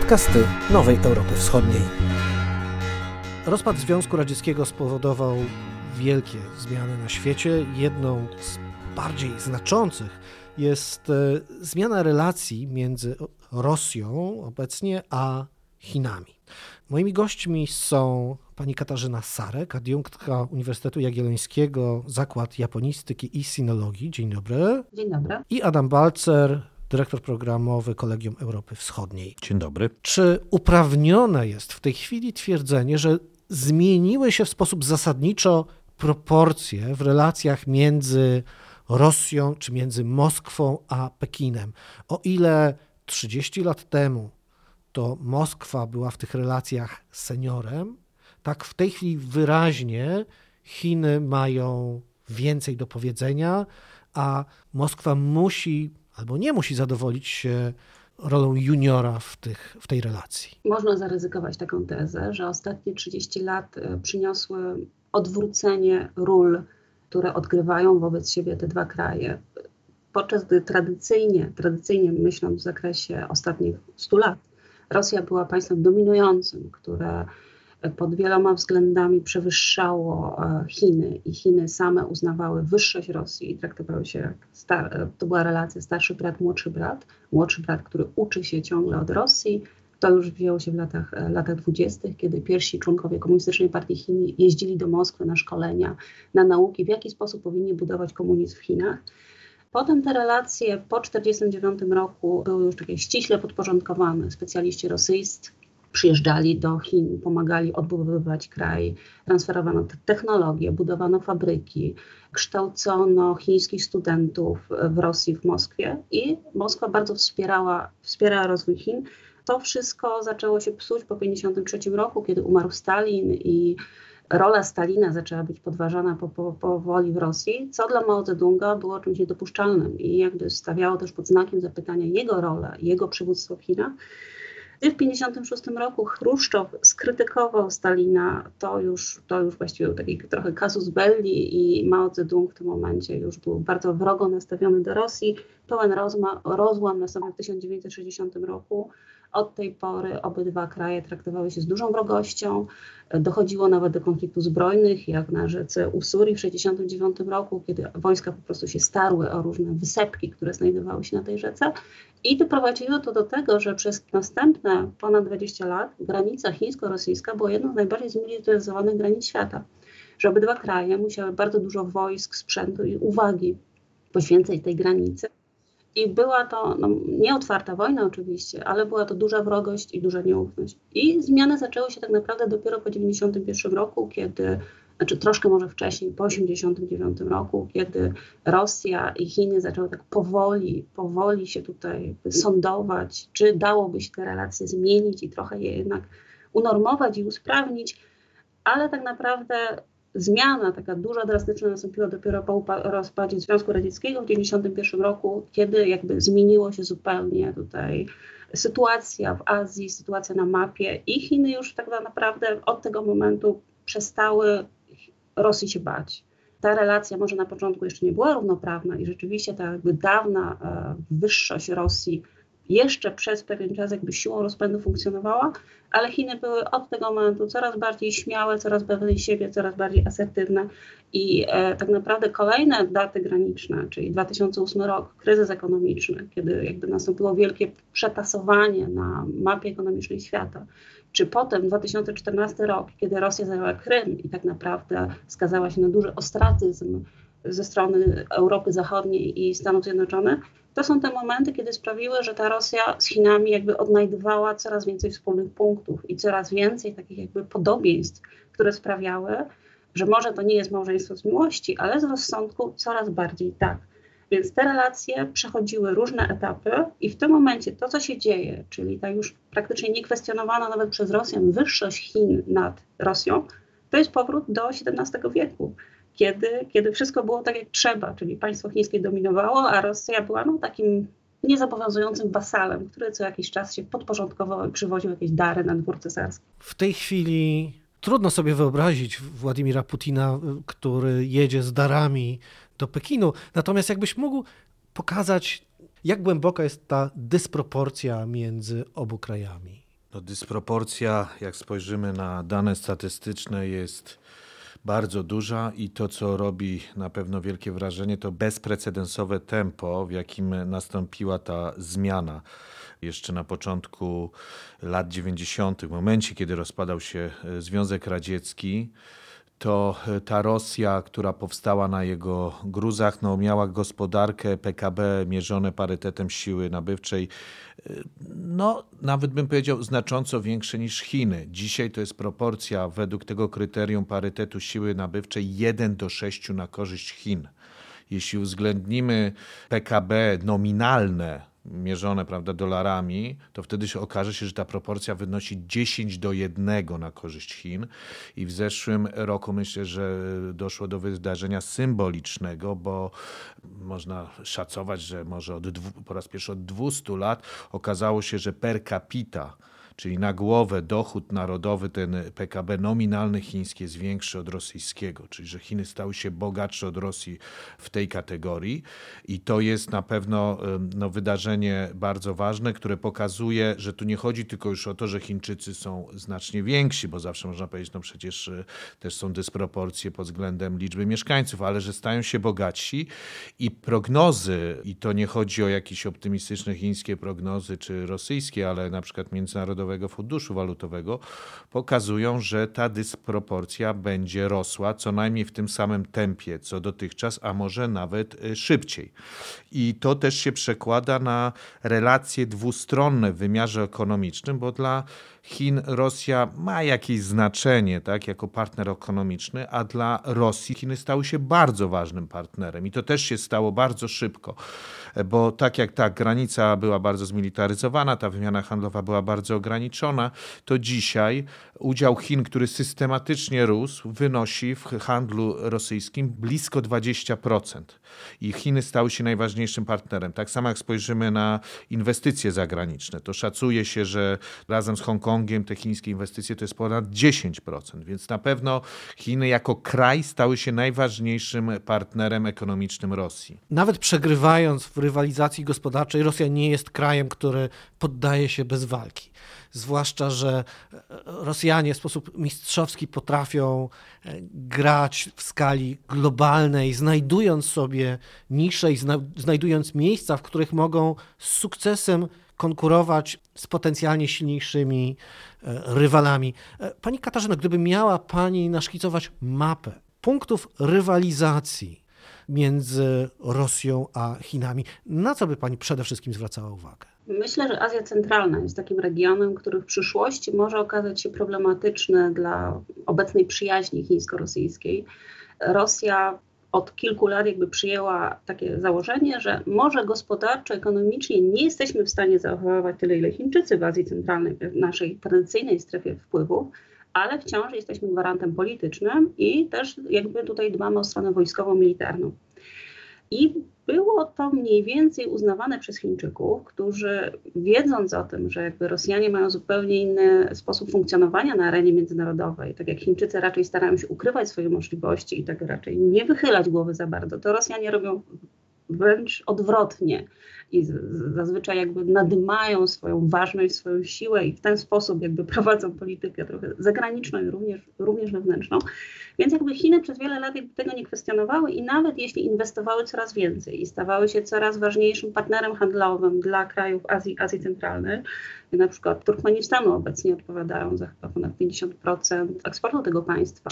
podcasty Nowej Europy Wschodniej. Rozpad Związku Radzieckiego spowodował wielkie zmiany na świecie. Jedną z bardziej znaczących jest e, zmiana relacji między Rosją obecnie a Chinami. Moimi gośćmi są pani Katarzyna Sarek, adiunktka Uniwersytetu Jagiellońskiego, Zakład Japonistyki i Sinologii. Dzień dobry. Dzień dobry. I Adam Balcer, dyrektor programowy Kolegium Europy Wschodniej. Dzień dobry. Czy uprawnione jest w tej chwili twierdzenie, że zmieniły się w sposób zasadniczo proporcje w relacjach między Rosją czy między Moskwą a Pekinem? O ile 30 lat temu to Moskwa była w tych relacjach seniorem, tak w tej chwili wyraźnie Chiny mają więcej do powiedzenia, a Moskwa musi albo nie musi zadowolić się rolą juniora w, tych, w tej relacji. Można zaryzykować taką tezę, że ostatnie 30 lat e, przyniosły odwrócenie ról, które odgrywają wobec siebie te dwa kraje. Podczas gdy tradycyjnie, tradycyjnie myśląc w zakresie ostatnich 100 lat, Rosja była państwem dominującym, które pod wieloma względami przewyższało e, Chiny i Chiny same uznawały wyższość Rosji i traktowały się jak star- e, to była relacja starszy brat, młodszy brat, młodszy brat, który uczy się ciągle od Rosji. To już wzięło się w latach, e, latach 20., kiedy pierwsi członkowie Komunistycznej Partii Chin jeździli do Moskwy na szkolenia, na nauki, w jaki sposób powinni budować komunizm w Chinach. Potem te relacje po 1949 roku były już takie ściśle podporządkowane. Specjaliści rosyjscy przyjeżdżali do Chin, pomagali odbudowywać kraj, transferowano technologię, budowano fabryki, kształcono chińskich studentów w Rosji, w Moskwie i Moskwa bardzo wspierała, wspierała rozwój Chin. To wszystko zaczęło się psuć po 1953 roku, kiedy umarł Stalin i rola Stalina zaczęła być podważana po, po, powoli w Rosji, co dla Mao Zedonga było czymś niedopuszczalnym i jakby stawiało też pod znakiem zapytania jego rolę, jego przywództwo w Chinach. Gdy w 1956 roku Chruszczow skrytykował Stalina, to już, to już właściwie był taki trochę kasus belli i Mao Zedong w tym momencie już był bardzo wrogo nastawiony do Rosji. Pełen rozma, rozłam nastąpił w 1960 roku. Od tej pory obydwa kraje traktowały się z dużą wrogością. Dochodziło nawet do konfliktów zbrojnych, jak na rzece Usuri w 1969 roku, kiedy wojska po prostu się starły o różne wysepki, które znajdowały się na tej rzece. I doprowadziło to do tego, że przez następne ponad 20 lat granica chińsko-rosyjska była jedną z najbardziej zmilitaryzowanych granic świata. Że obydwa kraje musiały bardzo dużo wojsk, sprzętu i uwagi poświęcać tej granicy. I była to no, nieotwarta wojna oczywiście, ale była to duża wrogość i duża nieufność. I zmiany zaczęły się tak naprawdę dopiero po 1991 roku, kiedy znaczy troszkę może wcześniej, po 1989 roku, kiedy Rosja i Chiny zaczęły tak powoli, powoli się tutaj sądować, czy dałoby się te relacje zmienić i trochę je jednak unormować i usprawnić, ale tak naprawdę zmiana taka duża, drastyczna nastąpiła dopiero po rozpadzie Związku Radzieckiego w 1991 roku, kiedy jakby zmieniło się zupełnie tutaj sytuacja w Azji, sytuacja na mapie i Chiny już tak naprawdę od tego momentu przestały Rosji się bać. Ta relacja może na początku jeszcze nie była równoprawna i rzeczywiście ta jakby dawna e, wyższość Rosji jeszcze przez pewien czas jakby siłą rozpędu funkcjonowała, ale Chiny były od tego momentu coraz bardziej śmiałe, coraz pewnej siebie, coraz bardziej asertywne i e, tak naprawdę kolejne daty graniczne, czyli 2008 rok, kryzys ekonomiczny, kiedy jakby nastąpiło wielkie przetasowanie na mapie ekonomicznej świata, czy potem 2014 rok, kiedy Rosja zajęła Krym i tak naprawdę skazała się na duży ostracyzm ze strony Europy Zachodniej i Stanów Zjednoczonych, to są te momenty, kiedy sprawiły, że ta Rosja z Chinami jakby odnajdywała coraz więcej wspólnych punktów i coraz więcej takich jakby podobieństw, które sprawiały, że może to nie jest małżeństwo z miłości, ale z rozsądku coraz bardziej tak. Więc te relacje przechodziły różne etapy i w tym momencie to, co się dzieje, czyli ta już praktycznie niekwestionowana nawet przez Rosjan wyższość Chin nad Rosją, to jest powrót do XVII wieku, kiedy, kiedy wszystko było tak jak trzeba, czyli państwo chińskie dominowało, a Rosja była no, takim niezobowiązującym wasalem, który co jakiś czas się podporządkował i przywoził jakieś dary na dwór cesarski. W tej chwili trudno sobie wyobrazić Władimira Putina, który jedzie z darami do Pekinu. Natomiast jakbyś mógł pokazać, jak głęboka jest ta dysproporcja między obu krajami. No, dysproporcja, jak spojrzymy na dane statystyczne, jest bardzo duża i to, co robi na pewno wielkie wrażenie, to bezprecedensowe tempo, w jakim nastąpiła ta zmiana. Jeszcze na początku lat 90., w momencie, kiedy rozpadał się e, Związek Radziecki, to e, ta Rosja, która powstała na jego gruzach, no, miała gospodarkę PKB mierzone parytetem siły nabywczej, e, no nawet bym powiedział znacząco większe niż Chiny. Dzisiaj to jest proporcja według tego kryterium parytetu siły nabywczej 1 do 6 na korzyść Chin. Jeśli uwzględnimy PKB nominalne mierzone prawda, dolarami, to wtedy się okaże się, że ta proporcja wynosi 10 do 1 na korzyść Chin. I w zeszłym roku myślę, że doszło do wydarzenia symbolicznego, bo można szacować, że może od, po raz pierwszy od 200 lat okazało się, że per capita czyli na głowę dochód narodowy, ten PKB nominalny chiński jest większy od rosyjskiego, czyli że Chiny stały się bogatsze od Rosji w tej kategorii. I to jest na pewno no, wydarzenie bardzo ważne, które pokazuje, że tu nie chodzi tylko już o to, że Chińczycy są znacznie więksi, bo zawsze można powiedzieć, no przecież e, też są dysproporcje pod względem liczby mieszkańców, ale że stają się bogatsi. I prognozy, i to nie chodzi o jakieś optymistyczne chińskie prognozy czy rosyjskie, ale na przykład międzynarodowe Międzynarodowego Funduszu Walutowego pokazują, że ta dysproporcja będzie rosła co najmniej w tym samym tempie co dotychczas, a może nawet y, szybciej. I to też się przekłada na relacje dwustronne w wymiarze ekonomicznym, bo dla Chin Rosja ma jakieś znaczenie tak, jako partner ekonomiczny, a dla Rosji Chiny stały się bardzo ważnym partnerem i to też się stało bardzo szybko, bo tak jak ta granica była bardzo zmilitaryzowana, ta wymiana handlowa była bardzo ograniczona, to dzisiaj udział Chin, który systematycznie rósł, wynosi w handlu rosyjskim blisko 20%. I Chiny stały się najważniejszym partnerem. Tak samo jak spojrzymy na inwestycje zagraniczne, to szacuje się, że razem z Hongkongiem te chińskie inwestycje to jest ponad 10%. Więc na pewno Chiny jako kraj stały się najważniejszym partnerem ekonomicznym Rosji. Nawet przegrywając w rywalizacji gospodarczej, Rosja nie jest krajem, który poddaje się bez walki zwłaszcza, że e, Rosjanie w sposób mistrzowski potrafią e, grać w skali globalnej, znajdując sobie nisze i znajdując miejsca, w których mogą z sukcesem konkurować z potencjalnie silniejszymi e, rywalami. Pani Katarzyna, gdyby miała Pani naszkicować mapę punktów rywalizacji między Rosją a Chinami, na co by Pani przede wszystkim zwracała uwagę? Myślę, że Azja Centralna jest takim regionem, który w przyszłości może okazać się problematyczny dla obecnej przyjaźni chińsko-rosyjskiej. Rosja od kilku lat jakby przyjęła takie założenie, że może gospodarczo, ekonomicznie nie jesteśmy w stanie zachowywać tyle, ile Chińczycy w Azji Centralnej, w naszej tradycyjnej strefie wpływów, ale wciąż jesteśmy gwarantem politycznym i też jakby tutaj dbamy o stronę wojskową, militarną. I było to mniej więcej uznawane przez Chińczyków, którzy wiedząc o tym, że jakby Rosjanie mają zupełnie inny sposób funkcjonowania na arenie międzynarodowej, tak jak Chińczycy raczej starają się ukrywać swoje możliwości i tak raczej nie wychylać głowy za bardzo, to Rosjanie robią wręcz odwrotnie i zazwyczaj jakby nadymają swoją ważność, swoją siłę i w ten sposób jakby prowadzą politykę trochę zagraniczną i również, również wewnętrzną. Więc jakby Chiny przez wiele lat tego nie kwestionowały i nawet jeśli inwestowały coraz więcej i stawały się coraz ważniejszym partnerem handlowym dla krajów Azji, Azji Centralnej, na przykład Turkmenistanu obecnie odpowiadają za chyba ponad 50% eksportu tego państwa,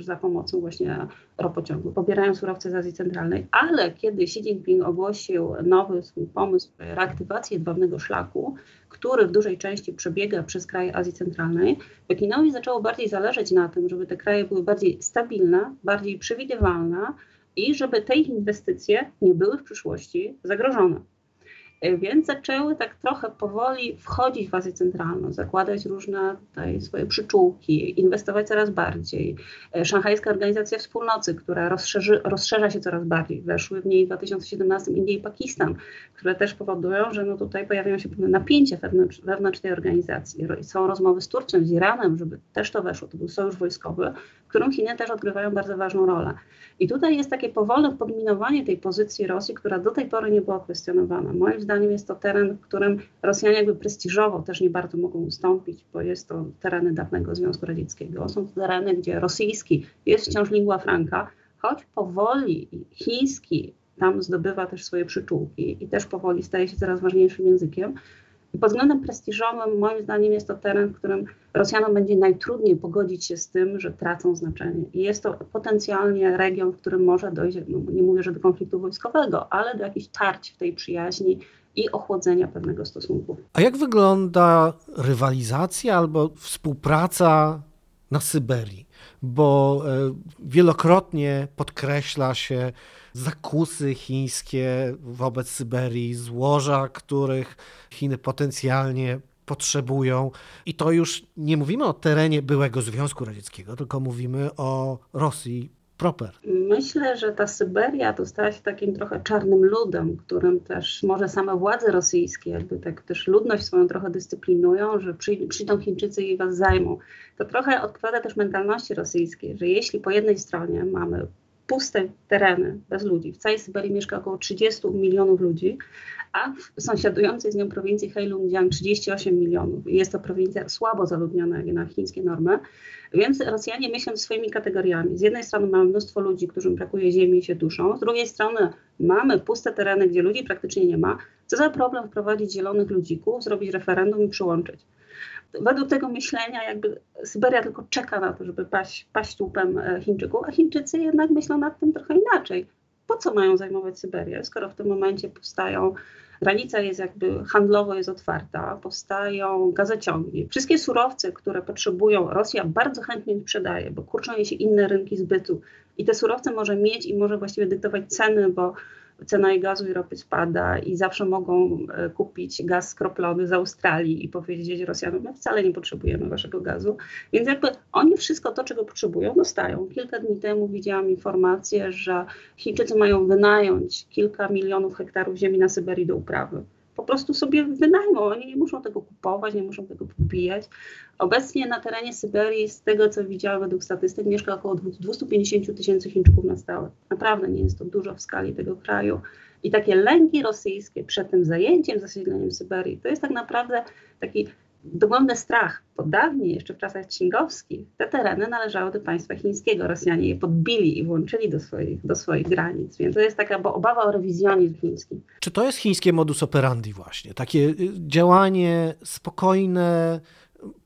za pomocą właśnie ropociągu. Pobierają surowce z Azji Centralnej, ale kiedy Xi Jinping ogłosił nowy swój pomysł reaktywacji jedwabnego szlaku, który w dużej części przebiega przez kraje Azji Centralnej, Pekinowi zaczęło bardziej zależeć na tym, żeby te kraje były bardziej stabilne, bardziej przewidywalne i żeby te inwestycje nie były w przyszłości zagrożone. E, więc zaczęły tak trochę powoli wchodzić w Azję Centralną, zakładać różne tutaj swoje przyczółki, inwestować coraz bardziej. E, szanghajska Organizacja Wspólnocy, która rozszerzy, rozszerza się coraz bardziej, weszły w niej w 2017 Indie i Pakistan, które też powodują, że no tutaj pojawiają się pewne napięcia wewnątrz, wewnątrz tej organizacji. Są rozmowy z Turcją, z Iranem, żeby też to weszło. To był sojusz wojskowy, w którym Chiny też odgrywają bardzo ważną rolę. I tutaj jest takie powolne podminowanie tej pozycji Rosji, która do tej pory nie była kwestionowana. Moim zdaniem jest to teren, w którym Rosjanie jakby prestiżowo też nie bardzo mogą ustąpić, bo jest to tereny dawnego Związku Radzieckiego. Są to tereny, gdzie rosyjski jest wciąż lingua franca, choć powoli chiński tam zdobywa też swoje przyczółki i też powoli staje się coraz ważniejszym językiem. Pod względem prestiżowym, moim zdaniem, jest to teren, w którym Rosjanom będzie najtrudniej pogodzić się z tym, że tracą znaczenie. I jest to potencjalnie region, w którym może dojść, no nie mówię, że do konfliktu wojskowego, ale do jakichś tarć w tej przyjaźni i ochłodzenia pewnego stosunku. A jak wygląda rywalizacja albo współpraca na Syberii? Bo e, wielokrotnie podkreśla się zakusy chińskie wobec Syberii, złoża, których Chiny potencjalnie potrzebują. I to już nie mówimy o terenie byłego Związku Radzieckiego, tylko mówimy o Rosji proper. Myślę, że ta Syberia to stała się takim trochę czarnym ludem, którym też może same władze rosyjskie, jakby tak też ludność swoją trochę dyscyplinują, że przyjdą Chińczycy i was zajmą. To trochę odpowiada też mentalności rosyjskiej, że jeśli po jednej stronie mamy puste tereny bez ludzi. W całej Syberii mieszka około 30 milionów ludzi, a w sąsiadującej z nią prowincji Heilongjiang 38 milionów. Jest to prowincja słabo zaludniona jak na chińskie normy, więc Rosjanie myślą swoimi kategoriami. Z jednej strony mamy mnóstwo ludzi, którym brakuje ziemi i się duszą, z drugiej strony mamy puste tereny, gdzie ludzi praktycznie nie ma. Co za problem wprowadzić zielonych ludzików, zrobić referendum i przyłączyć według tego myślenia jakby Syberia tylko czeka na to, żeby paść, paść łupem e, Chińczyków, a Chińczycy jednak myślą nad tym trochę inaczej. Po co mają zajmować Syberię, skoro w tym momencie powstają granica jest jakby handlowo jest otwarta, powstają gazociągi. Wszystkie surowce, które potrzebują, Rosja bardzo chętnie sprzedaje, bo kurczą jej się inne rynki zbytu i te surowce może mieć i może właściwie dyktować ceny, bo cena i gazu i ropy spada i zawsze mogą e, kupić gaz skroplony z Australii i powiedzieć Rosjanom, my wcale nie potrzebujemy waszego gazu. Więc jakby oni wszystko to, czego potrzebują, dostają. Kilka dni temu widziałam informację, że Chińczycy mają wynająć kilka milionów hektarów ziemi na Syberii do uprawy po prostu sobie wynajmą. Oni nie muszą tego kupować, nie muszą tego pobijać. Obecnie na terenie Syberii, z tego co widziałam według statystyk, mieszka około 250 tysięcy Chińczyków na stałe. Naprawdę nie jest to dużo w skali tego kraju. I takie lęki rosyjskie przed tym zajęciem, zasiedleniem Syberii, to jest tak naprawdę taki dogłębny strach, bo dawniej, jeszcze w czasach księgowskich, te tereny należały do państwa chińskiego. Rosjanie je podbili i włączyli do swoich, do swoich granic, więc to jest taka obawa o rewizjonizm chiński. Czy to jest chińskie modus operandi właśnie? Takie y, działanie spokojne,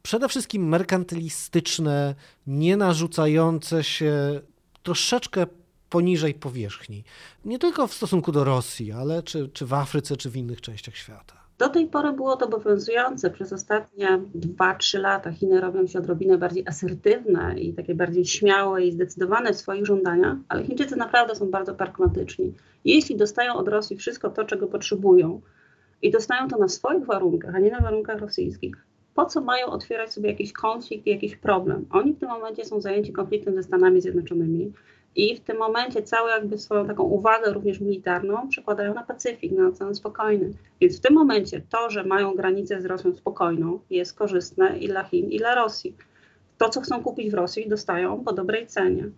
przede wszystkim merkantylistyczne, nie narzucające się troszeczkę poniżej powierzchni. Nie tylko w stosunku do Rosji, ale czy, czy w Afryce, czy w innych częściach świata. Do tej pory było to obowiązujące. Przez ostatnie 2-3 lata Chiny robią się odrobinę bardziej asertywne i takie bardziej śmiałe i zdecydowane w swoich żądaniach, ale Chińczycy naprawdę są bardzo pragmatyczni. Jeśli dostają od Rosji wszystko to, czego potrzebują i dostają to na swoich warunkach, a nie na warunkach rosyjskich, po co mają otwierać sobie jakiś konflikt i jakiś problem? Oni w tym momencie są zajęci konfliktem ze Stanami Zjednoczonymi i w tym momencie całą jakby swoją taką uwagę również militarną przekładają na Pacyfik, na Ocean Spokojny. Więc w tym momencie to, że mają granicę z Rosją spokojną jest korzystne i dla Chin, i dla Rosji. To, co chcą kupić w Rosji, dostają po dobrej cenie.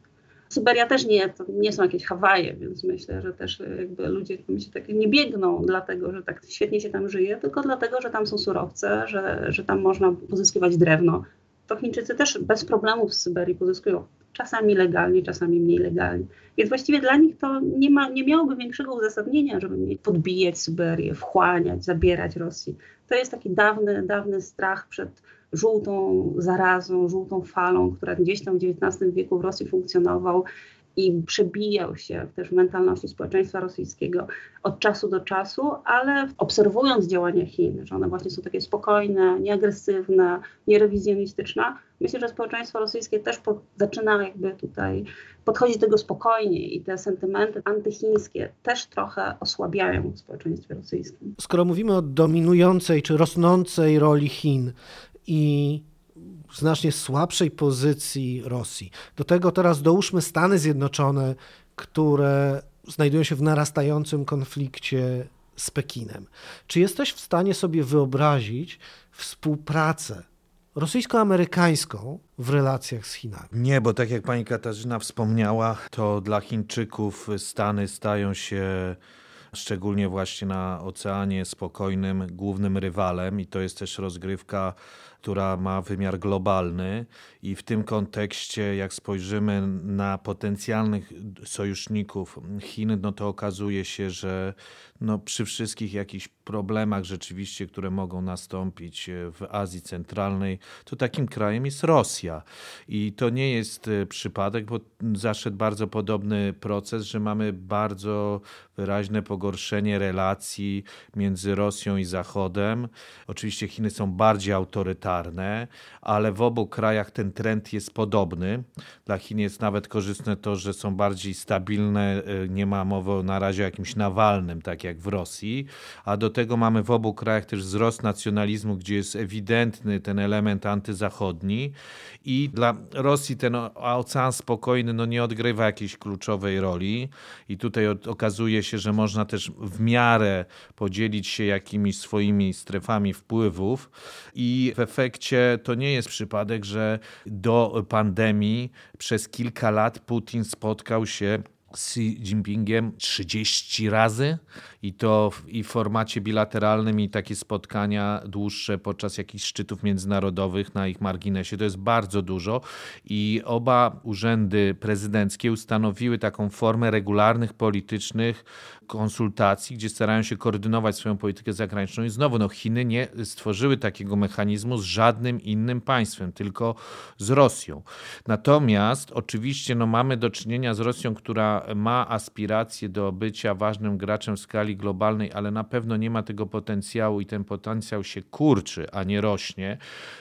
Syberia też nie, to nie są jakieś Hawaje, więc myślę, że też jakby ludzie tam się tak nie biegną dlatego, że tak świetnie się tam żyje, tylko dlatego, że tam są surowce, że, że tam można pozyskiwać drewno. To Chińczycy też bez problemów z Syberii pozyskują czasami legalnie, czasami mniej legalnie. Więc właściwie dla nich to nie, ma, nie miałoby większego uzasadnienia, żeby podbijać Syberię, wchłaniać, zabierać Rosji. To jest taki dawny, dawny strach przed żółtą zarazą, żółtą falą, która gdzieś tam w XIX wieku w Rosji funkcjonował i przebijał się też w mentalności społeczeństwa rosyjskiego od czasu do czasu, ale obserwując działania Chin, że one właśnie są takie spokojne, nieagresywne, nierewizjonistyczne, myślę, że społeczeństwo rosyjskie też po, zaczyna jakby tutaj podchodzić do tego spokojnie i te sentymenty antychińskie też trochę osłabiają w społeczeństwie rosyjskim. Skoro mówimy o dominującej czy rosnącej roli Chin i znacznie słabszej pozycji Rosji. Do tego teraz dołóżmy Stany Zjednoczone, które znajdują się w narastającym konflikcie z Pekinem. Czy jesteś w stanie sobie wyobrazić współpracę rosyjsko-amerykańską w relacjach z Chinami? Nie, bo tak jak pani Katarzyna wspomniała, to dla Chińczyków Stany stają się szczególnie właśnie na Oceanie Spokojnym, głównym rywalem i to jest też rozgrywka która ma wymiar globalny i w tym kontekście, jak spojrzymy na potencjalnych sojuszników Chin, no to okazuje się, że no przy wszystkich jakichś problemach rzeczywiście, które mogą nastąpić w Azji Centralnej, to takim krajem jest Rosja. I to nie jest e, przypadek, bo zaszedł bardzo podobny proces, że mamy bardzo wyraźne pogorszenie relacji między Rosją i Zachodem. Oczywiście Chiny są bardziej autorytarne, ale w obu krajach ten trend jest podobny. Dla Chin jest nawet korzystne to, że są bardziej stabilne, e, nie ma mowy na razie o jakimś nawalnym, tak jak w Rosji, a do tego mamy w obu krajach też wzrost nacjonalizmu, gdzie jest ewidentny ten element antyzachodni. I dla Rosji ten ocean spokojny no nie odgrywa jakiejś kluczowej roli. I tutaj okazuje się, że można też w miarę podzielić się jakimiś swoimi strefami wpływów. I w efekcie to nie jest przypadek, że do pandemii przez kilka lat Putin spotkał się z Xi Jinpingiem 30 razy i to w, i w formacie bilateralnym i takie spotkania dłuższe podczas jakichś szczytów międzynarodowych na ich marginesie. To jest bardzo dużo i oba urzędy prezydenckie ustanowiły taką formę regularnych politycznych konsultacji, gdzie starają się koordynować swoją politykę zagraniczną i znowu no, Chiny nie stworzyły takiego mechanizmu z żadnym innym państwem, tylko z Rosją. Natomiast oczywiście no, mamy do czynienia z Rosją, która ma aspiracje do bycia ważnym graczem w skali globalnej, ale na pewno nie ma tego potencjału i ten potencjał się kurczy, a nie rośnie.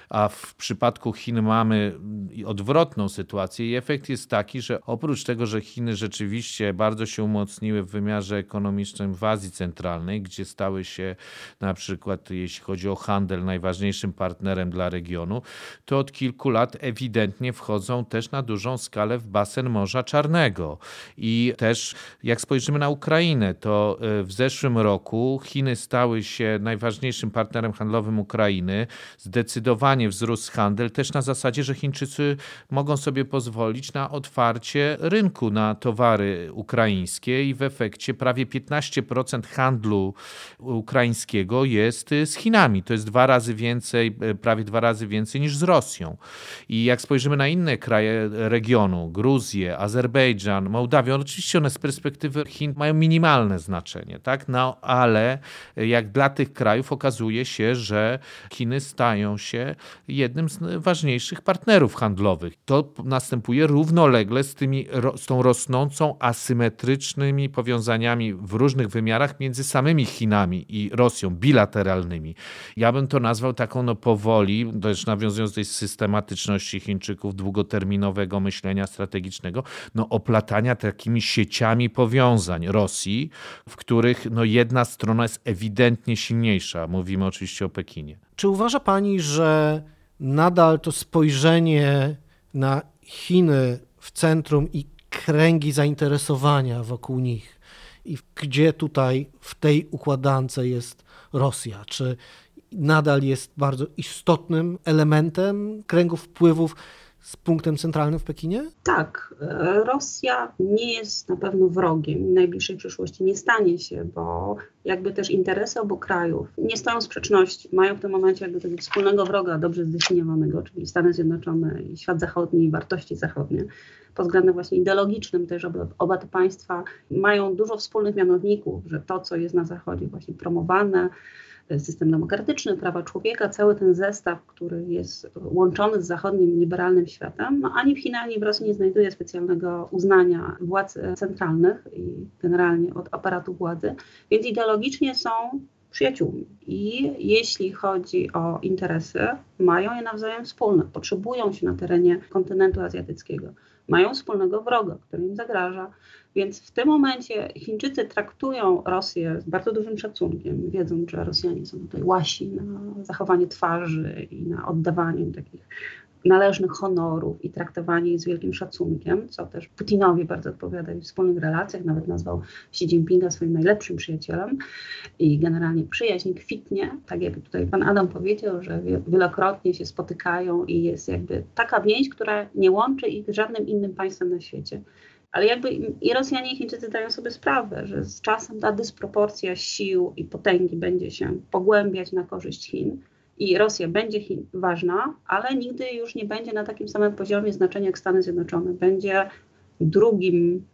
A w przypadku Chin mamy odwrotną sytuację i efekt jest taki, że oprócz tego, że Chiny rzeczywiście bardzo się umocniły w wymiarze ekonomicznym w Azji Centralnej, gdzie stały się na przykład, jeśli chodzi o handel, najważniejszym partnerem dla regionu, to od kilku lat ewidentnie wchodzą też na dużą skalę w basen Morza Czarnego. I też jak spojrzymy na Ukrainę, to e, w zeszłym roku Chiny stały się najważniejszym partnerem handlowym Ukrainy. Zdecydowanie wzrósł handel też na zasadzie, że Chińczycy mogą sobie pozwolić na otwarcie rynku na towary ukraińskie i w efekcie prawie 15% handlu ukraińskiego jest z Chinami. To jest dwa razy więcej, e, prawie dwa razy więcej niż z Rosją. I jak spojrzymy na inne kraje regionu, Gruzję, Azerbejdżan, Mołdawię, oczywiście one z perspektywy Chin mają minimalne znaczenie, tak? No, ale jak dla tych krajów okazuje się, że Chiny stają się jednym z ważniejszych partnerów handlowych. To następuje równolegle z, tymi, z tą rosnącą asymetrycznymi powiązaniami w różnych wymiarach między samymi Chinami i Rosją, bilateralnymi. Ja bym to nazwał taką no powoli, też nawiązując do tej systematyczności Chińczyków, długoterminowego myślenia strategicznego, no oplatania takimi sieciami powiązań Rosji, w których no jedna strona jest ewidentnie silniejsza. Mówimy oczywiście o Pekinie. Czy uważa pani, że nadal to spojrzenie na Chiny w centrum i kręgi zainteresowania wokół nich i gdzie tutaj w tej układance jest Rosja? Czy nadal jest bardzo istotnym elementem kręgów wpływów z punktem centralnym w Pekinie? Tak. E, Rosja nie jest na pewno wrogiem. W najbliższej przyszłości nie stanie się, bo jakby też interesy obu krajów nie stoją w sprzeczności. Mają w tym momencie jakby tego wspólnego wroga dobrze zdefiniowanego, czyli Stany Zjednoczone i świat zachodni i wartości zachodnie. Pod względem właśnie ideologicznym też oba, oba te państwa mają dużo wspólnych mianowników, że to, co jest na Zachodzie właśnie promowane, system demokratyczny, prawa człowieka, cały ten zestaw, który jest łączony z zachodnim liberalnym światem, no ani w Chinach, ani w Rosji nie znajduje specjalnego uznania władz centralnych i generalnie od aparatu władzy, więc ideologicznie są przyjaciółmi. I jeśli chodzi o interesy, mają je nawzajem wspólne, potrzebują się na terenie kontynentu azjatyckiego, mają wspólnego wroga, który im zagraża, więc w tym momencie Chińczycy traktują Rosję z bardzo dużym szacunkiem, wiedzą, że Rosjanie są tutaj łasi na zachowanie twarzy i na oddawanie takich należnych honorów i traktowanie z wielkim szacunkiem, co też Putinowi bardzo odpowiada w wspólnych relacjach, nawet nazwał Xi Jinpinga swoim najlepszym przyjacielem. I generalnie przyjaźń kwitnie, tak jak tutaj pan Adam powiedział, że wielokrotnie się spotykają i jest jakby taka więź, która nie łączy ich z żadnym innym państwem na świecie. Ale jakby i Rosjanie i Chińczycy zdają sobie sprawę, że z czasem ta dysproporcja sił i potęgi będzie się pogłębiać na korzyść Chin i Rosja będzie Chin ważna, ale nigdy już nie będzie na takim samym poziomie znaczenia jak Stany Zjednoczone. Będzie drugim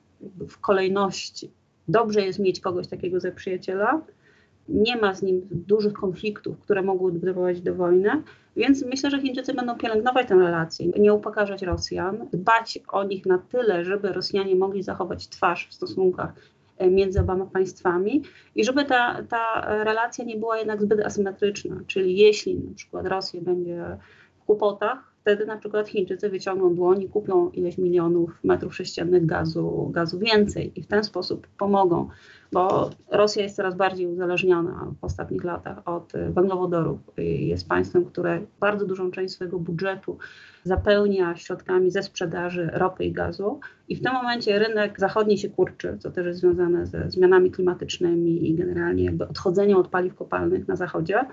w kolejności. Dobrze jest mieć kogoś takiego za przyjaciela. Nie ma z nim dużych konfliktów, które mogłyby doprowadzić do wojny, więc myślę, że Chińczycy będą pielęgnować tę relację, nie upokarzać Rosjan, dbać o nich na tyle, żeby Rosjanie mogli zachować twarz w stosunkach między oboma państwami i żeby ta, ta relacja nie była jednak zbyt asymetryczna. Czyli jeśli na przykład Rosja będzie w kłopotach, wtedy na przykład Chińczycy wyciągną dłoń i kupią ileś milionów metrów sześciennych gazu, gazu więcej i w ten sposób pomogą, bo Rosja jest coraz bardziej uzależniona w ostatnich latach od węglowodorów. Jest państwem, które bardzo dużą część swojego budżetu zapełnia środkami ze sprzedaży ropy i gazu i w tym momencie rynek zachodni się kurczy, co też jest związane ze zmianami klimatycznymi i generalnie jakby odchodzeniem od paliw kopalnych na zachodzie.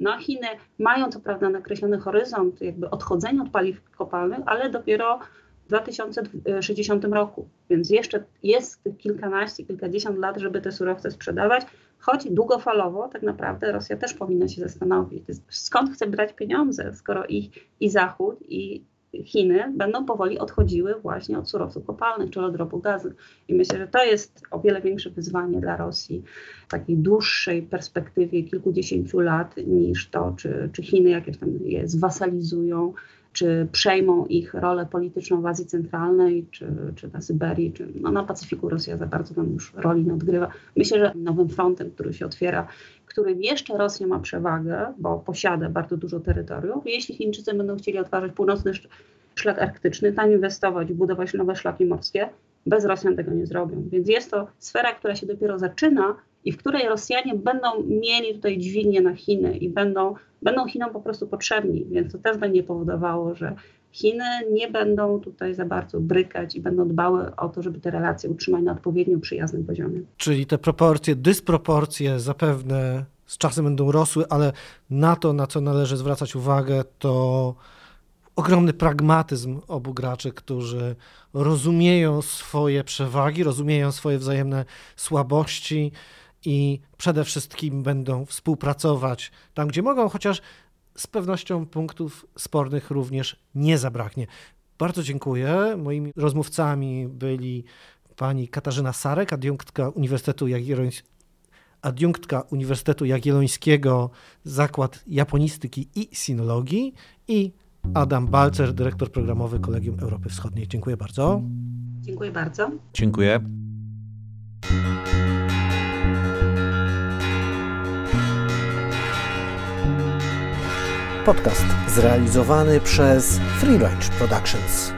No, Chiny mają co prawda nakreślony horyzont jakby odchodzenia od paliw kopalnych, ale dopiero w 2060 roku, więc jeszcze jest kilkanaście, kilkadziesiąt lat, żeby te surowce sprzedawać, choć długofalowo tak naprawdę Rosja też powinna się zastanowić, skąd chce brać pieniądze, skoro ich i Zachód, i Chiny będą powoli odchodziły właśnie od surowców kopalnych czy od ropu gazu. I myślę, że to jest o wiele większe wyzwanie dla Rosji w takiej dłuższej perspektywie kilkudziesięciu lat niż to, czy, czy Chiny jakieś tam je zwasalizują, czy przejmą ich rolę polityczną w Azji Centralnej, czy, czy na Syberii, czy no, na Pacyfiku Rosja za bardzo tam już roli nie odgrywa. Myślę, że nowym frontem, który się otwiera, którym jeszcze Rosja ma przewagę, bo posiada bardzo dużo terytoriów, jeśli Chińczycy będą chcieli otworzyć północny szlak arktyczny, tam inwestować, budować nowe szlaki morskie, bez Rosjan tego nie zrobią. Więc jest to sfera, która się dopiero zaczyna i w której Rosjanie będą mieli tutaj dźwignię na Chiny i będą, będą Chinom po prostu potrzebni, więc to też będzie powodowało, że Chiny nie będą tutaj za bardzo brykać i będą dbały o to, żeby te relacje utrzymać na odpowiednio przyjaznym poziomie. Czyli te proporcje, dysproporcje zapewne z czasem będą rosły, ale na to, na co należy zwracać uwagę, to ogromny pragmatyzm obu graczy, którzy rozumieją swoje przewagi, rozumieją swoje wzajemne słabości i przede wszystkim będą współpracować tam, gdzie mogą, chociaż z pewnością punktów spornych również nie zabraknie. Bardzo dziękuję. Moimi rozmówcami byli pani Katarzyna Sarek, adiunktka Uniwersytetu Jagiellońskiego adiunktka Uniwersytetu Jagiellońskiego, Zakład Japonistyki i Sinologii i Adam Balcer, dyrektor programowy Kolegium Europy Wschodniej. Dziękuję bardzo. Dziękuję bardzo. Dziękuję. Podcast zrealizowany przez Free Range Productions.